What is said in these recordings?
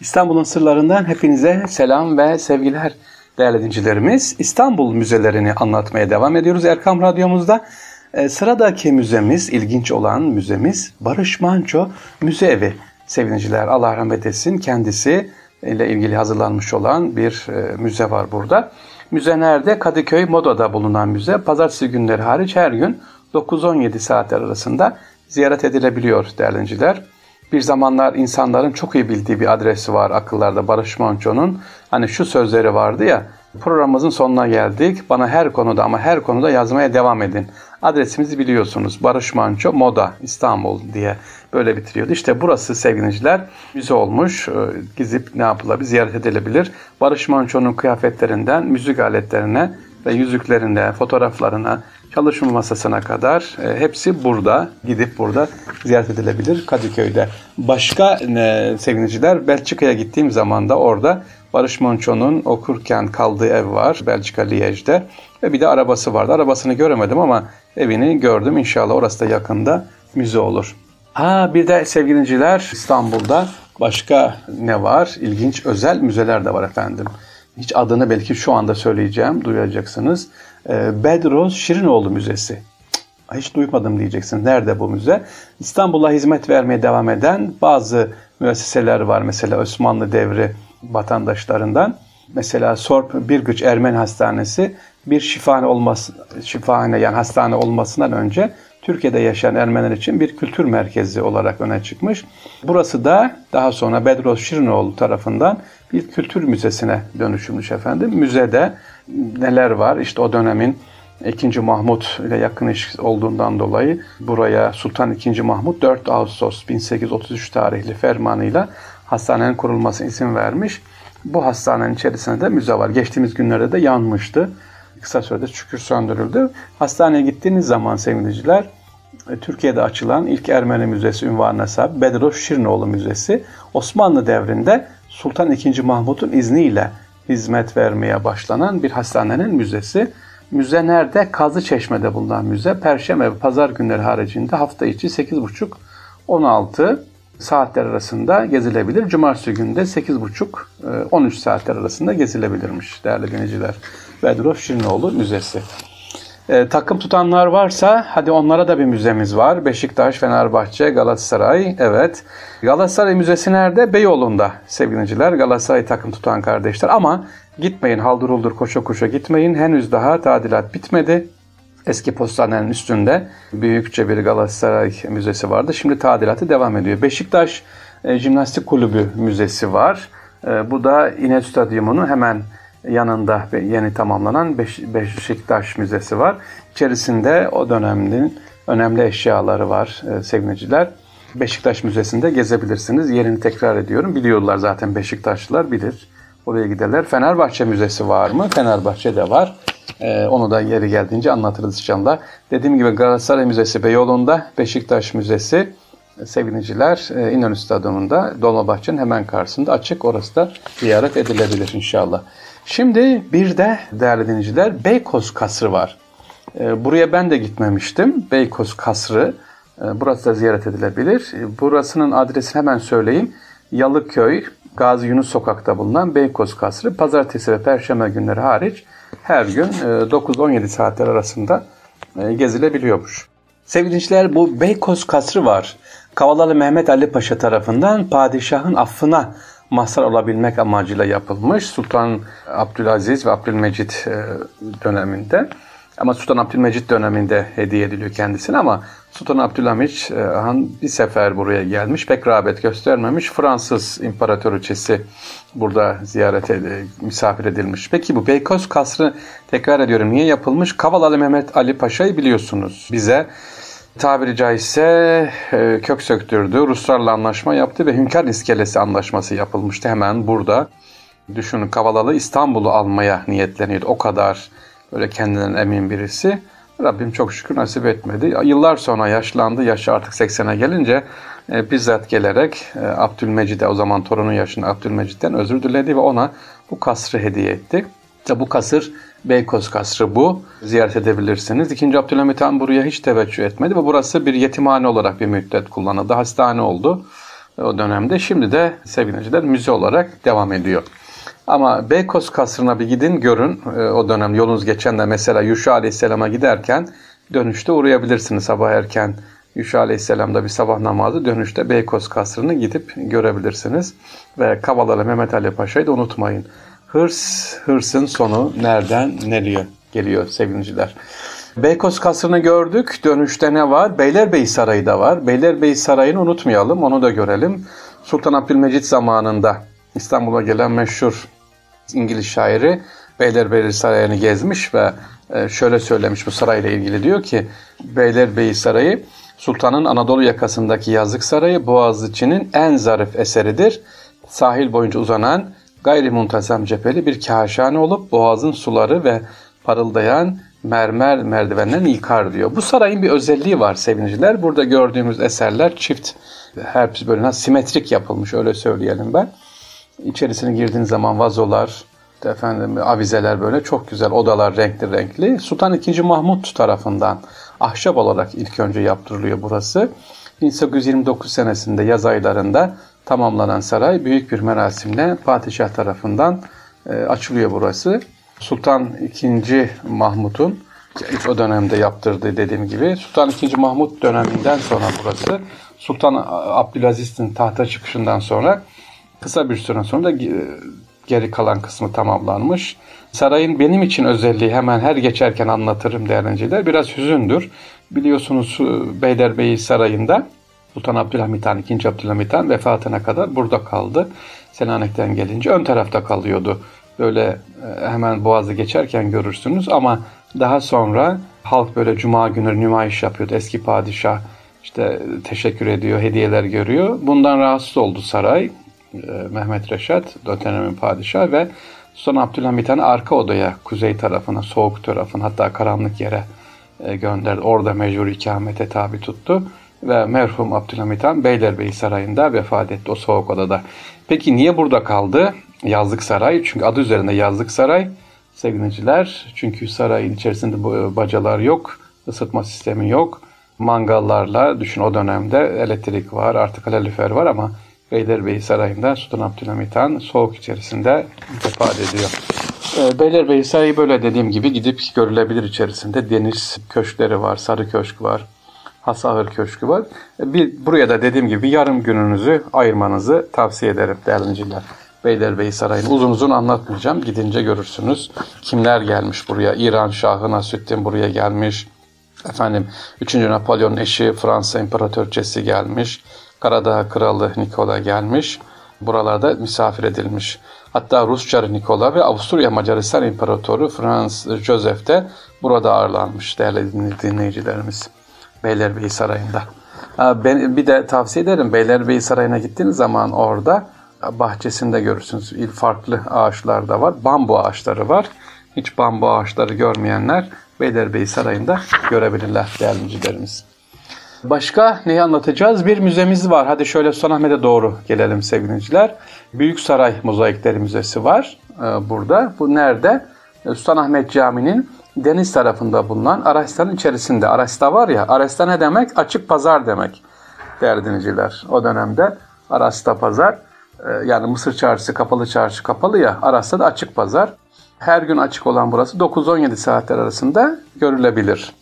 İstanbul'un sırlarından hepinize selam ve sevgiler değerli dinleyicilerimiz. İstanbul müzelerini anlatmaya devam ediyoruz Erkam Radyomuzda. E, sıradaki müzemiz, ilginç olan müzemiz Barış Manço Müze Evi. Sevgiliciler Allah rahmet etsin kendisi ile ilgili hazırlanmış olan bir e, müze var burada. Müze nerede? Kadıköy Moda'da bulunan müze. Pazartesi günleri hariç her gün 9-17 saatler arasında ziyaret edilebiliyor değerli dinleyiciler. Bir zamanlar insanların çok iyi bildiği bir adresi var akıllarda Barış Manço'nun. Hani şu sözleri vardı ya, programımızın sonuna geldik. Bana her konuda ama her konuda yazmaya devam edin. Adresimizi biliyorsunuz. Barış Manço Moda İstanbul diye böyle bitiriyordu. İşte burası sevgiliciler müze olmuş. Ee, gizip ne yapılabilir? Ziyaret edilebilir. Barış Manço'nun kıyafetlerinden müzik aletlerine ve yüzüklerine, fotoğraflarına, çalışma masasına kadar e, hepsi burada. Gidip burada ziyaret edilebilir Kadıköy'de. Başka e, sevgiliciler Belçika'ya gittiğim zaman da orada Barış Manço'nun okurken kaldığı ev var Belçika Liège'de ve bir de arabası vardı. Arabasını göremedim ama evini gördüm. İnşallah orası da yakında müze olur. Ha bir de sevgiliciler İstanbul'da başka ne var? İlginç özel müzeler de var efendim. Hiç adını belki şu anda söyleyeceğim, duyacaksınız. E, Bedroz Şirinoğlu Müzesi. Hiç duymadım diyeceksiniz. Nerede bu müze? İstanbul'a hizmet vermeye devam eden bazı müesseseler var. Mesela Osmanlı devri vatandaşlarından. Mesela Sorp Birgüç Ermeni Hastanesi bir şifahane olması, şifahane yani hastane olmasından önce Türkiye'de yaşayan Ermeniler için bir kültür merkezi olarak öne çıkmış. Burası da daha sonra Bedros Şirinoğlu tarafından bir kültür müzesine dönüşülmüş efendim. Müzede neler var? İşte o dönemin 2. Mahmut ile yakın iş olduğundan dolayı buraya Sultan II. Mahmut 4 Ağustos 1833 tarihli fermanıyla hastanenin kurulması izin vermiş. Bu hastanenin içerisinde de müze var. Geçtiğimiz günlerde de yanmıştı. Kısa sürede şükür söndürüldü. Hastaneye gittiğiniz zaman sevgiliciler Türkiye'de açılan ilk Ermeni Müzesi ünvanına sahip Bedros Şirinoğlu Müzesi Osmanlı devrinde Sultan II. Mahmut'un izniyle hizmet vermeye başlanan bir hastanenin müzesi. Müze nerede? Kazı Çeşme'de bulunan müze. Perşembe ve pazar günleri haricinde hafta içi 8.30-16 saatler arasında gezilebilir. Cumartesi günde 8.30-13 e, saatler arasında gezilebilirmiş değerli dinleyiciler. Bedros Şirinoğlu Müzesi. E, takım tutanlar varsa hadi onlara da bir müzemiz var. Beşiktaş, Fenerbahçe, Galatasaray. Evet. Galatasaray Müzesi nerede? Beyoğlu'nda sevgiliciler. Galatasaray takım tutan kardeşler. Ama gitmeyin haldır uldur koşa koşa gitmeyin. Henüz daha tadilat bitmedi. Eski postanenin üstünde büyükçe bir Galatasaray Müzesi vardı. Şimdi tadilatı devam ediyor. Beşiktaş e, Jimnastik Kulübü Müzesi var. E, bu da İnönü Stadyumu'nun hemen yanında yeni tamamlanan Beş, Beşiktaş Müzesi var. İçerisinde o dönemin önemli eşyaları var e, sevgiliciler. Beşiktaş Müzesi'nde gezebilirsiniz. Yerini tekrar ediyorum. Biliyorlar zaten Beşiktaşlılar bilir. Oraya giderler. Fenerbahçe Müzesi var mı? Fenerbahçe de var. Ee, onu da yeri geldiğince anlatırız inşallah. Dediğim gibi Galatasaray Müzesi Beyoğlu'nda, Beşiktaş Müzesi sevgiliciler e, İnönü Stadyumunda Dolmabahçe'nin hemen karşısında açık. Orası da ziyaret edilebilir inşallah. Şimdi bir de değerli dinleyiciler Beykoz Kasrı var. Ee, buraya ben de gitmemiştim. Beykoz Kasrı. Ee, burası da ziyaret edilebilir. Burasının adresini hemen söyleyeyim. Yalıköy, Gazi Yunus Sokak'ta bulunan Beykoz Kasrı. Pazartesi ve Perşembe günleri hariç her gün 9-17 e, saatler arasında e, gezilebiliyormuş. Sevgili dinleyiciler bu Beykoz Kasrı var. Kavalalı Mehmet Ali Paşa tarafından padişahın affına mazhar olabilmek amacıyla yapılmış. Sultan Abdülaziz ve Abdülmecit e, döneminde. Ama Sultan Abdülmecit döneminde hediye ediliyor kendisine ama Sultan Abdülhamit e, Han bir sefer buraya gelmiş. Pek rağbet göstermemiş. Fransız imparatoriçesi burada ziyaret ed- misafir edilmiş. Peki bu Beykoz Kasrı tekrar ediyorum niye yapılmış? Kavalalı Mehmet Ali Paşa'yı biliyorsunuz. Bize tabiri caizse e, kök söktürdü. Ruslarla anlaşma yaptı ve Hünkar İskelesi anlaşması yapılmıştı hemen burada. Düşünün Kavalalı İstanbul'u almaya niyetleniyordu. O kadar böyle kendinden emin birisi. Rabbim çok şükür nasip etmedi. Yıllar sonra yaşlandı. Yaşı artık 80'e gelince e, bizzat gelerek e, Abdülmecid'e o zaman torunun yaşında Abdülmecid'den özür diledi ve ona bu kasrı hediye etti. İşte bu kasır Beykoz Kasrı bu. Ziyaret edebilirsiniz. İkinci Abdülhamit Han buraya hiç teveccüh etmedi ve burası bir yetimhane olarak bir müddet kullanıldı. Hastane oldu. o dönemde. Şimdi de sevgiliciler müze olarak devam ediyor. Ama Beykoz Kasrı'na bir gidin görün e, o dönem yolunuz geçen de mesela Yuşa Aleyhisselam'a giderken dönüşte uğrayabilirsiniz sabah erken. Yuşa Aleyhisselam'da bir sabah namazı dönüşte Beykoz Kasrı'nı gidip görebilirsiniz. Ve Kavalalı Mehmet Ali Paşa'yı da unutmayın. Hırs, hırsın sonu nereden nereye geliyor sevgiliciler. Beykoz Kasrı'nı gördük. Dönüşte ne var? Beylerbeyi Sarayı da var. Beylerbeyi Sarayı'nı unutmayalım. Onu da görelim. Sultan Abdülmecit zamanında İstanbul'a gelen meşhur İngiliz şairi Beylerbeyi Sarayı'nı gezmiş ve e, şöyle söylemiş bu sarayla ilgili diyor ki Beylerbeyi Sarayı Sultanın Anadolu yakasındaki yazlık sarayı Boğaziçi'nin en zarif eseridir. Sahil boyunca uzanan gayri muntazam cepheli bir kaşhane olup boğazın suları ve parıldayan mermer merdivenden yıkar diyor. Bu sarayın bir özelliği var sevgiliciler. Burada gördüğümüz eserler çift her böyle simetrik yapılmış öyle söyleyelim ben. İçerisine girdiğiniz zaman vazolar, efendim avizeler böyle çok güzel odalar renkli renkli. Sultan II. Mahmut tarafından ahşap olarak ilk önce yaptırılıyor burası. 1829 senesinde yaz aylarında tamamlanan saray büyük bir merasimle padişah tarafından e, açılıyor burası. Sultan II. Mahmut'un o dönemde yaptırdığı dediğim gibi Sultan II. Mahmut döneminden sonra burası Sultan Abdülaziz'in tahta çıkışından sonra kısa bir süre sonra da geri kalan kısmı tamamlanmış. Sarayın benim için özelliği hemen her geçerken anlatırım değerlenciler. Biraz hüzündür. Biliyorsunuz Beylerbeyi Sarayı'nda Sultan Abdülhamit Han, 2. Abdülhamit Han vefatına kadar burada kaldı. Selanik'ten gelince ön tarafta kalıyordu. Böyle e, hemen boğazı geçerken görürsünüz ama daha sonra halk böyle cuma günü nümayiş yapıyordu. Eski padişah işte teşekkür ediyor, hediyeler görüyor. Bundan rahatsız oldu saray. E, Mehmet Reşat, dönemin padişahı ve Sultan Abdülhamit Han'ı arka odaya, kuzey tarafına, soğuk tarafına hatta karanlık yere e, gönderdi. Orada mecbur ikamete tabi tuttu ve merhum Abdülhamit Han Beylerbeyi Sarayı'nda vefat etti o soğuk odada. Peki niye burada kaldı? Yazlık Saray. Çünkü adı üzerinde Yazlık Saray. Sevgiliciler. Çünkü sarayın içerisinde bacalar yok. ısıtma sistemi yok. Mangallarla düşün o dönemde elektrik var, artık kalorifer var ama Beylerbeyi Sarayı'nda Sultan Abdülhamit Han soğuk içerisinde vefat ediyor. Ee, Beylerbeyi Sarayı böyle dediğim gibi gidip görülebilir içerisinde. Deniz köşkleri var, sarı köşk var, Hasahır Köşkü var. Bir, buraya da dediğim gibi yarım gününüzü ayırmanızı tavsiye ederim değerlinciler. Beylerbeyi Sarayı'nı uzun uzun anlatmayacağım. Gidince görürsünüz. Kimler gelmiş buraya? İran Şahı Nasüddin buraya gelmiş. Efendim 3. Napolyon'un eşi Fransa İmparatorçesi gelmiş. Karadağ Kralı Nikola gelmiş. Buralarda misafir edilmiş. Hatta Rus Çarı Nikola ve Avusturya Macaristan İmparatoru Franz Joseph de burada ağırlanmış değerli dinleyicilerimiz. Beylerbeyi Sarayı'nda. Ben bir de tavsiye ederim Beylerbeyi Sarayı'na gittiğiniz zaman orada bahçesinde görürsünüz. Farklı ağaçlar da var. Bambu ağaçları var. Hiç bambu ağaçları görmeyenler Beylerbeyi Sarayı'nda görebilirler değerlicilerimiz. Başka neyi anlatacağız? Bir müzemiz var. Hadi şöyle Sultanahmet'e doğru gelelim sevgiliciler. Büyük Saray Mozaikleri Müzesi var e, burada. Bu nerede? E, Sultanahmet Camii'nin deniz tarafında bulunan Araçların içerisinde. Araçta var ya, Araçta ne demek? Açık pazar demek değerli dinleyiciler. O dönemde Aras'ta pazar, e, yani Mısır çarşısı kapalı çarşı kapalı ya, Aras'ta da açık pazar. Her gün açık olan burası 9-17 saatler arasında görülebilir.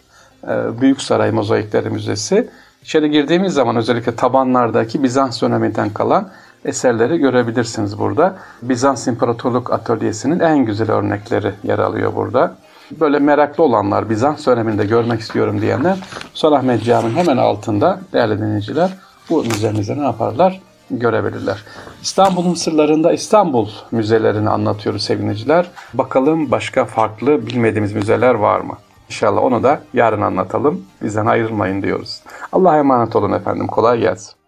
E, Büyük Saray Mozaikleri Müzesi. İçeri girdiğimiz zaman özellikle tabanlardaki Bizans döneminden kalan eserleri görebilirsiniz burada. Bizans İmparatorluk Atölyesi'nin en güzel örnekleri yer alıyor burada böyle meraklı olanlar, Bizans döneminde görmek istiyorum diyenler Sulahmet Camii'nin hemen altında değerli dinleyiciler bu müzemizde ne yaparlar? görebilirler. İstanbul'un sırlarında İstanbul müzelerini anlatıyoruz sevgiliciler. Bakalım başka farklı bilmediğimiz müzeler var mı? İnşallah onu da yarın anlatalım. Bizden ayrılmayın diyoruz. Allah'a emanet olun efendim. Kolay gelsin.